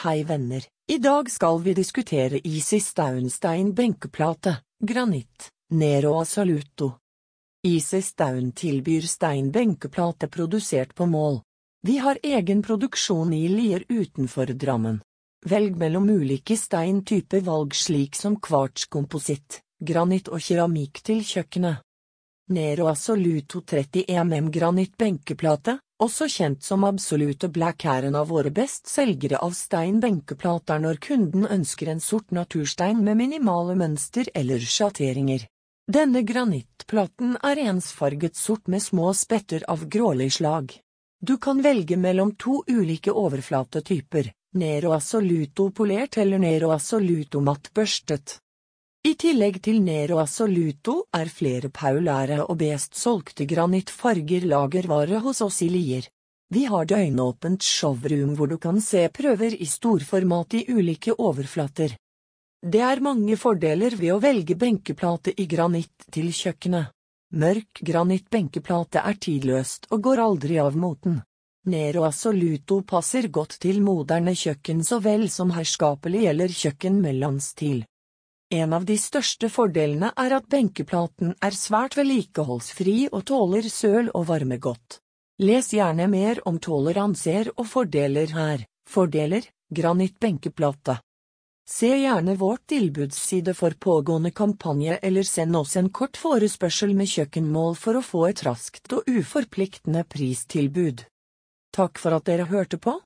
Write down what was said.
Hei venner, i dag skal vi diskutere Easy Staunstein benkeplate, granitt, Nero Assoluto. Easy Staun tilbyr steinbenkeplate produsert på mål. Vi har egen produksjon i Lier utenfor Drammen. Velg mellom ulike steintyper valg slik som kvartskompositt, granitt og keramikk til kjøkkenet. Nero Assoluto 30 mm granitt benkeplate, også kjent som Absolute Black er en av våre bestselgere av steinbenkeplater når kunden ønsker en sort naturstein med minimale mønster eller sjatteringer. Denne granittplaten er ensfarget sort med små spetter av grålig slag. Du kan velge mellom to ulike overflatetyper, Nero Assoluto polert eller Nero Assoluto matt børstet. I tillegg til Nero Assoluto er flere paulære og best solgte granittfarger lagervare hos oss i Lier. Vi har døgnåpent showroom hvor du kan se prøver i storformat i ulike overflater. Det er mange fordeler ved å velge benkeplate i granitt til kjøkkenet. Mørk granitt-benkeplate er tidløst og går aldri av moten. Nero Assoluto passer godt til moderne kjøkken så vel som herskapelig eller kjøkken med en av de største fordelene er at benkeplaten er svært vedlikeholdsfri og tåler søl og varme godt. Les gjerne mer om toleranser og fordeler her. Fordeler, granitt benkeplate. Se gjerne vårt tilbudsside for pågående kampanje eller send oss en kort forespørsel med kjøkkenmål for å få et raskt og uforpliktende pristilbud. Takk for at dere hørte på.